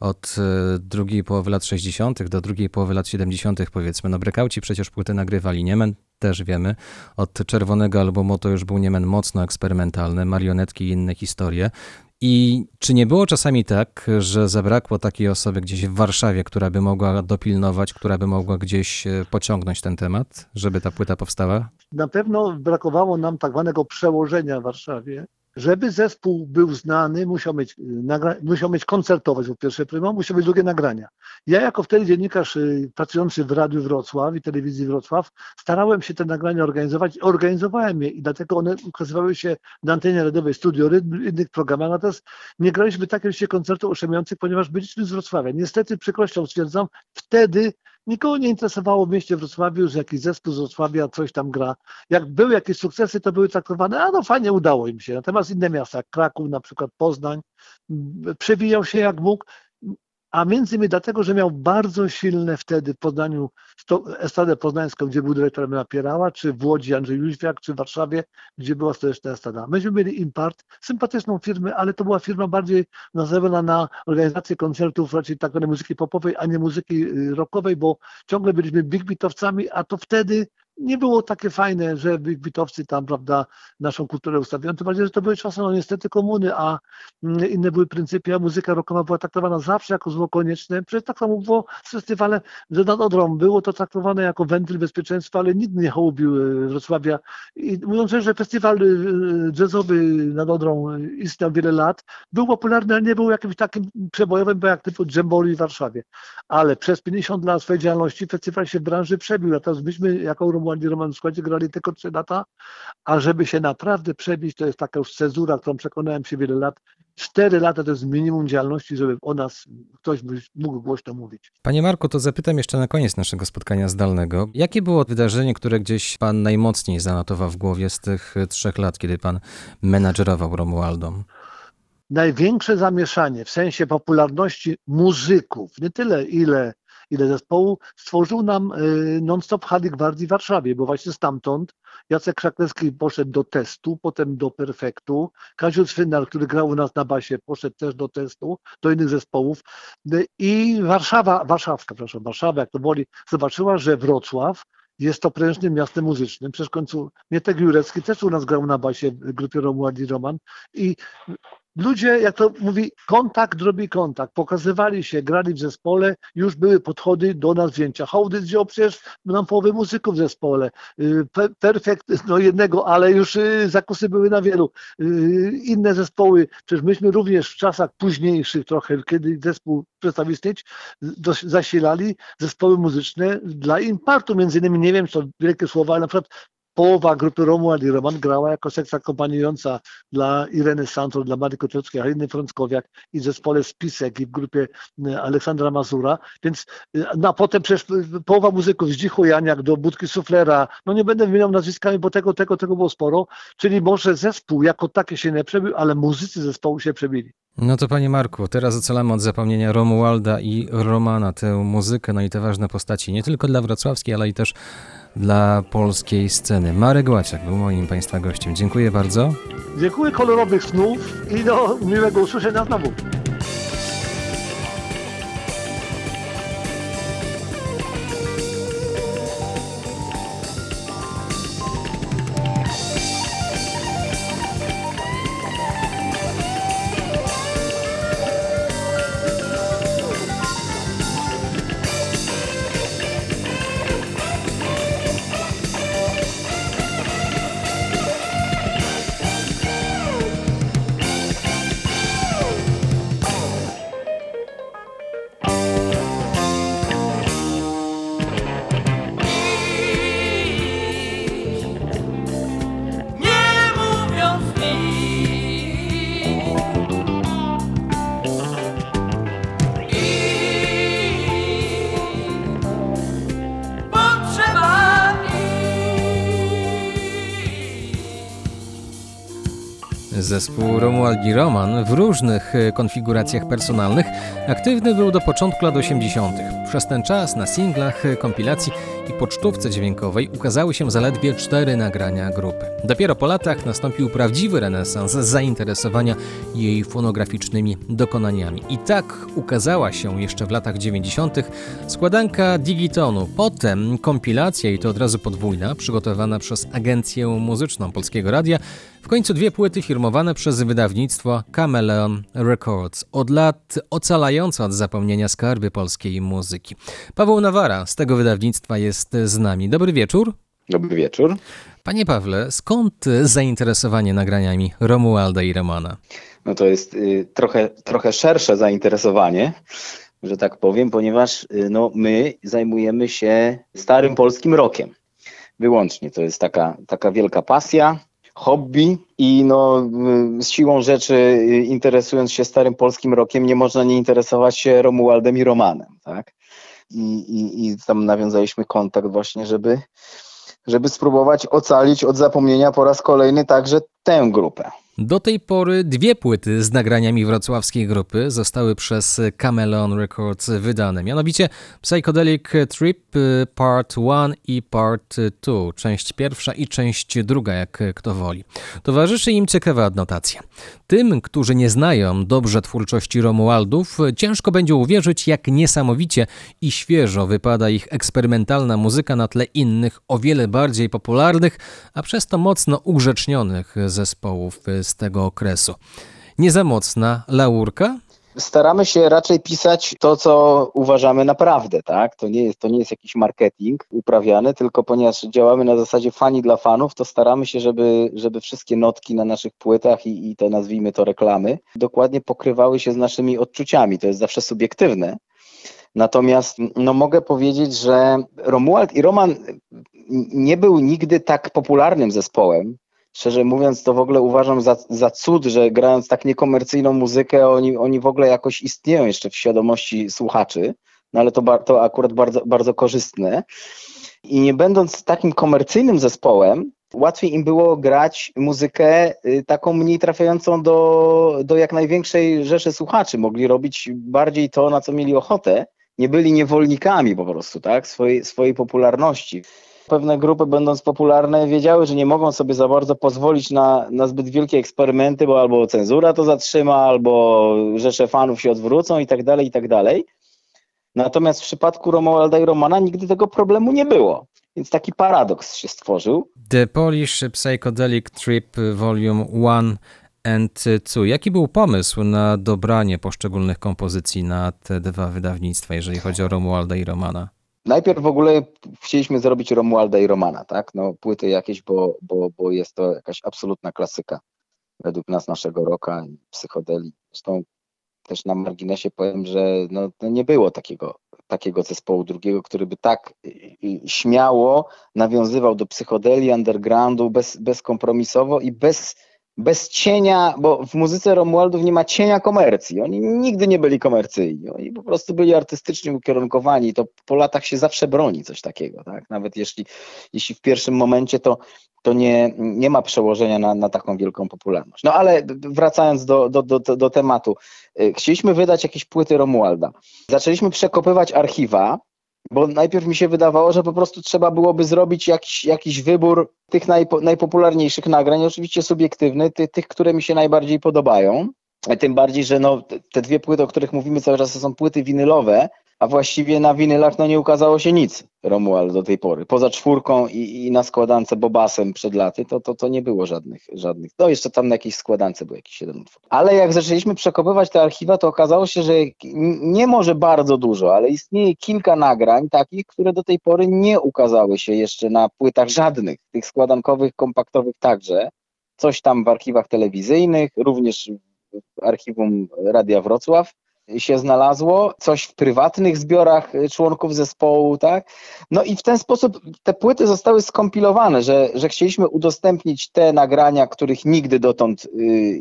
od e, drugiej połowy lat 60. do drugiej połowy lat 70. powiedzmy. No brekauci przecież płyty nagrywali, Niemen też wiemy. Od czerwonego albumu to już był Niemen mocno eksperymentalny, marionetki i inne historie. I czy nie było czasami tak, że zabrakło takiej osoby gdzieś w Warszawie, która by mogła dopilnować, która by mogła gdzieś e, pociągnąć ten temat, żeby ta płyta powstała? Na pewno brakowało nam tak zwanego przełożenia w Warszawie, żeby zespół był znany, musiał mieć, y, nagra- musiał mieć koncertować po pierwsze primo, musiał mieć drugie nagrania. Ja jako wtedy dziennikarz y, pracujący w Radiu Wrocław i Telewizji Wrocław starałem się te nagrania organizować, organizowałem je i dlatego one ukazywały się na antenie radiowej Studio Rytm, innych programach, natomiast nie graliśmy takiej liczby koncertów oszemiających, ponieważ byliśmy z Wrocławia. Niestety przykrością stwierdzam, wtedy Nikogo nie interesowało mieście Wrocławiu, że jakiś zespół z Wrocławia coś tam gra. Jak były jakieś sukcesy, to były traktowane, a no fajnie udało im się. Natomiast inne miasta, jak Kraków, na przykład Poznań, przewijał się jak mógł a między innymi dlatego, że miał bardzo silne wtedy w Poznaniu estradę poznańską, gdzie był dyrektorem Napierała, czy w Łodzi Andrzej Jóźwiak, czy w Warszawie, gdzie była stołeczna estrada. Myśmy mieli Impart, sympatyczną firmę, ale to była firma bardziej nastawiona na organizację koncertów raczej tak muzyki popowej, a nie muzyki y, rockowej, bo ciągle byliśmy big beatowcami, a to wtedy nie było takie fajne, że bitowcy tam, prawda, naszą kulturę ustawiają, tym bardziej, że to były czasy, no niestety komuny, a mm, inne były pryncypia, muzyka rockowa była traktowana zawsze jako zło konieczne, przecież tak samo było z festiwalem, że nad Odrą było to traktowane jako wentyl bezpieczeństwa, ale nikt nie hołubił e, Wrocławia. I mówiąc, że festiwal e, jazzowy nad Odrą istniał wiele lat, był popularny, ale nie był jakimś takim przebojowym, bo jak typu Dżemboli w Warszawie, ale przez 50 lat swojej działalności festiwal się w branży przebił, natomiast myśmy jako Romuald i Roman grali tylko 3 lata, a żeby się naprawdę przebić, to jest taka już cezura, którą przekonałem się wiele lat, 4 lata to jest minimum działalności, żeby o nas ktoś mógł głośno mówić. Panie Marku, to zapytam jeszcze na koniec naszego spotkania zdalnego. Jakie było wydarzenie, które gdzieś pan najmocniej zanotował w głowie z tych trzech lat, kiedy pan menadżerował Romualdą? Największe zamieszanie w sensie popularności muzyków, nie tyle ile ile zespołu stworzył nam y, non-stop Hady Gwardii w Warszawie, bo właśnie stamtąd Jacek Krzaklewski poszedł do testu, potem do perfektu. Kaziu Swynar, który grał u nas na basie, poszedł też do testu, do innych zespołów. Y, I Warszawa, Warszawska, przepraszam, Warszawa, jak to woli, zobaczyła, że Wrocław jest to prężnym miastem muzycznym. Przecież w końcu Mietek Jurecki też u nas grał na basie w grupie Romuald i Roman i ludzie, jak to mówi, kontakt robi kontakt. Pokazywali się, grali w zespole, już były podchody do nas wzięcia. Hołdy wziął przecież nam połowy muzyków w zespole. Y, perfekt, no jednego, ale już y, zakusy były na wielu. Y, inne zespoły, przecież myśmy również w czasach późniejszych trochę, kiedy zespół przestał istnieć, zasilali zespoły muzyczne dla impartu, między innymi, nie wiem, co wielkie słowa, ale na przykład połowa grupy Romuald i Roman grała jako sekcja akompaniująca dla Ireny Santor, dla Marii Koczewskiej, Haliny Frąckowiak i w zespole Spisek i w grupie e, Aleksandra Mazura, więc e, no, a potem przecież połowa muzyków z Dzichu Janiak do Budki Suflera, no nie będę wymieniał nazwiskami, bo tego, tego, tego było sporo, czyli może zespół jako taki się nie przebił, ale muzycy zespołu się przebili. No to panie Marku, teraz ocalamy od zapomnienia Romualda i Romana, tę muzykę, no i te ważne postaci, nie tylko dla wrocławskiej, ale i też dla polskiej sceny. Marek Łaciak był moim Państwa gościem. Dziękuję bardzo. Dziękuję, kolorowych snów i do miłego usłyszenia znowu. Zespół Romuald i Roman w różnych e, konfiguracjach personalnych aktywny był do początku lat 80. Przez ten czas na singlach, e, kompilacji i pocztówce dźwiękowej ukazały się zaledwie cztery nagrania grupy. Dopiero po latach nastąpił prawdziwy renesans zainteresowania jej fonograficznymi dokonaniami. I tak ukazała się jeszcze w latach 90. składanka Digitonu. Potem kompilacja i to od razu podwójna, przygotowana przez agencję muzyczną Polskiego Radia, w końcu dwie płyty firmowane przez wydawnictwo Chameleon Records, od lat ocalające od zapomnienia skarby polskiej muzyki. Paweł Nawara z tego wydawnictwa jest z nami. Dobry wieczór. Dobry wieczór. Panie Pawle, skąd zainteresowanie nagraniami Romualda i Romana? No to jest y, trochę, trochę szersze zainteresowanie, że tak powiem, ponieważ y, no, my zajmujemy się starym polskim rokiem. Wyłącznie. To jest taka, taka wielka pasja hobby i no, z siłą rzeczy y, interesując się starym polskim rokiem nie można nie interesować się Romualdem i Romanem, tak? I, i, i tam nawiązaliśmy kontakt właśnie, żeby, żeby spróbować ocalić od zapomnienia po raz kolejny także tę grupę. Do tej pory dwie płyty z nagraniami wrocławskiej grupy zostały przez Camelon Records wydane, mianowicie Psychedelic Trip y, Part 1 i Part 2, część pierwsza i część druga, jak kto woli. Towarzyszy im ciekawa adnotacja. Tym, którzy nie znają dobrze twórczości Romualdów, ciężko będzie uwierzyć, jak niesamowicie i świeżo wypada ich eksperymentalna muzyka na tle innych, o wiele bardziej popularnych, a przez to mocno ugrzecznionych zespołów z tego okresu. Nie za mocna laurka? Staramy się raczej pisać to, co uważamy naprawdę, tak? To nie jest, to nie jest jakiś marketing uprawiany, tylko ponieważ działamy na zasadzie fani dla fanów, to staramy się, żeby, żeby wszystkie notki na naszych płytach i, i te nazwijmy to reklamy dokładnie pokrywały się z naszymi odczuciami. To jest zawsze subiektywne. Natomiast no, mogę powiedzieć, że Romuald i Roman nie był nigdy tak popularnym zespołem. Szczerze mówiąc, to w ogóle uważam za, za cud, że grając tak niekomercyjną muzykę, oni, oni w ogóle jakoś istnieją jeszcze w świadomości słuchaczy. No ale to, to akurat bardzo, bardzo korzystne. I nie będąc takim komercyjnym zespołem, łatwiej im było grać muzykę y, taką mniej trafiającą do, do jak największej rzeszy słuchaczy. Mogli robić bardziej to, na co mieli ochotę. Nie byli niewolnikami po prostu, tak, swojej, swojej popularności. Pewne grupy, będąc popularne, wiedziały, że nie mogą sobie za bardzo pozwolić na, na zbyt wielkie eksperymenty, bo albo cenzura to zatrzyma, albo rzesze fanów się odwrócą i tak dalej, i tak dalej. Natomiast w przypadku Romualda i Romana nigdy tego problemu nie było. Więc taki paradoks się stworzył. The Polish Psychedelic Trip Volume 1 and 2. Jaki był pomysł na dobranie poszczególnych kompozycji na te dwa wydawnictwa, jeżeli chodzi o Romualda i Romana? Najpierw w ogóle chcieliśmy zrobić Romualda i Romana, tak? No, płyty jakieś, bo, bo, bo jest to jakaś absolutna klasyka według nas naszego roka i psychodeli. Zresztą też na marginesie powiem, że no, no nie było takiego, takiego zespołu drugiego, który by tak y, y, śmiało nawiązywał do psychodeli, undergroundu, bez, bezkompromisowo i bez bez cienia, bo w muzyce Romualdów nie ma cienia komercji. Oni nigdy nie byli komercyjni. Oni po prostu byli artystycznie ukierunkowani to po latach się zawsze broni coś takiego. Tak? Nawet jeśli, jeśli w pierwszym momencie to, to nie, nie ma przełożenia na, na taką wielką popularność. No ale wracając do, do, do, do tematu. Y, chcieliśmy wydać jakieś płyty Romualda. Zaczęliśmy przekopywać archiwa bo najpierw mi się wydawało, że po prostu trzeba byłoby zrobić jakiś, jakiś wybór tych najpo, najpopularniejszych nagrań, oczywiście subiektywny, ty, tych, które mi się najbardziej podobają. Tym bardziej, że no, te dwie płyty, o których mówimy cały czas, to są płyty winylowe, a właściwie na winylach no, nie ukazało się nic Romuald do tej pory. Poza czwórką i, i na składance Bobasem przed laty, to, to, to nie było żadnych, żadnych. No jeszcze tam na jakiejś składance był jakiś jeden utwór. Ale jak zaczęliśmy przekopywać te archiwa, to okazało się, że nie może bardzo dużo, ale istnieje kilka nagrań takich, które do tej pory nie ukazały się jeszcze na płytach żadnych, tych składankowych, kompaktowych także. Coś tam w archiwach telewizyjnych, również w archiwum Radia Wrocław się znalazło, coś w prywatnych zbiorach członków zespołu, tak? No i w ten sposób te płyty zostały skompilowane, że, że chcieliśmy udostępnić te nagrania, których nigdy dotąd y,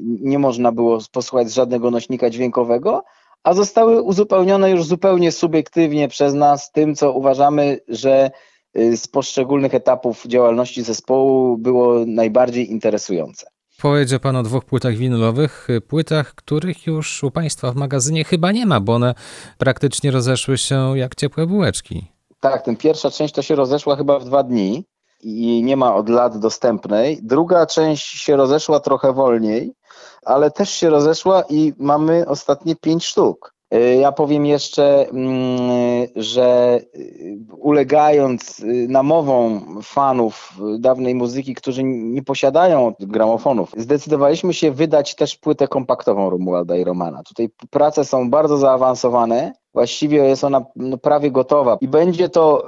nie można było posłuchać z żadnego nośnika dźwiękowego, a zostały uzupełnione już zupełnie subiektywnie przez nas tym, co uważamy, że y, z poszczególnych etapów działalności zespołu było najbardziej interesujące. Powiedział Pan o dwóch płytach winylowych, płytach, których już u Państwa w magazynie chyba nie ma, bo one praktycznie rozeszły się jak ciepłe bułeczki. Tak, ten pierwsza część to się rozeszła chyba w dwa dni i nie ma od lat dostępnej. Druga część się rozeszła trochę wolniej, ale też się rozeszła i mamy ostatnie pięć sztuk. Y, ja powiem jeszcze, mm, że y, ulegając y, namowom fanów dawnej muzyki, którzy nie posiadają gramofonów, zdecydowaliśmy się wydać też płytę kompaktową Romualda i Romana. Tutaj prace są bardzo zaawansowane. Właściwie jest ona no, prawie gotowa i będzie to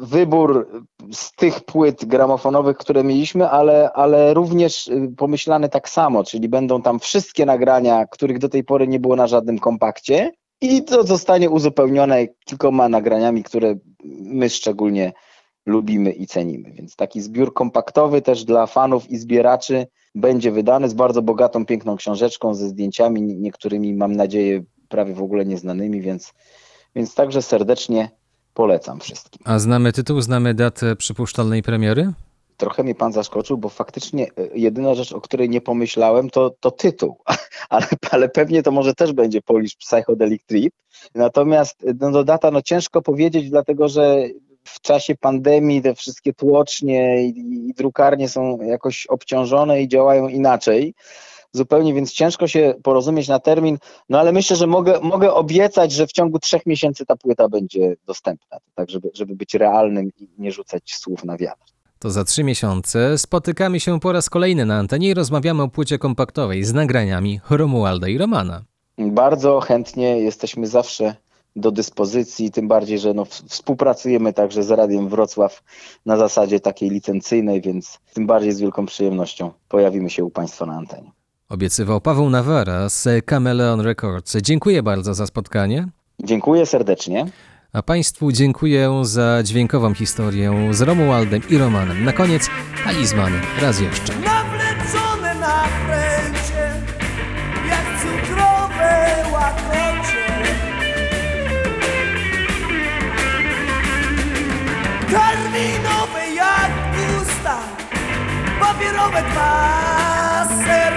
wybór z tych płyt gramofonowych, które mieliśmy, ale, ale również pomyślane tak samo, czyli będą tam wszystkie nagrania, których do tej pory nie było na żadnym kompakcie i to zostanie uzupełnione kilkoma nagraniami, które my szczególnie lubimy i cenimy. Więc taki zbiór kompaktowy też dla fanów i zbieraczy będzie wydany z bardzo bogatą, piękną książeczką ze zdjęciami, niektórymi mam nadzieję prawie w ogóle nieznanymi, więc, więc także serdecznie polecam wszystkim. A znamy tytuł, znamy datę przypuszczalnej premiery? trochę mnie pan zaskoczył, bo faktycznie e, jedyna rzecz, o której nie pomyślałem, to, to tytuł, ale, ale pewnie to może też będzie Polish Psychedelic Trip. Natomiast e, no, data no ciężko powiedzieć, dlatego że w czasie pandemii te wszystkie tłocznie i, i drukarnie są jakoś obciążone i działają inaczej zupełnie, więc ciężko się porozumieć na termin, no ale myślę, że mogę, mogę obiecać, że w ciągu trzech miesięcy ta płyta będzie dostępna, tak żeby, żeby być realnym i nie rzucać słów na wiatr. To za trzy miesiące spotykamy się po raz kolejny na antenie i rozmawiamy o płycie kompaktowej z nagraniami Romualda i Romana. Bardzo chętnie jesteśmy zawsze do dyspozycji, tym bardziej, że no, współpracujemy także z Radiem Wrocław na zasadzie takiej licencyjnej, więc tym bardziej z wielką przyjemnością pojawimy się u Państwa na antenie. Obiecywał Paweł Nawara z Cameleon Records. Dziękuję bardzo za spotkanie. Dziękuję serdecznie. A Państwu dziękuję za dźwiękową historię z Romualdem i Romanem. Na koniec talizmany. Raz jeszcze. Nawlecone na pręcie, jak cukrowe łakocie. Karminowe jak usta, papierowe twarze.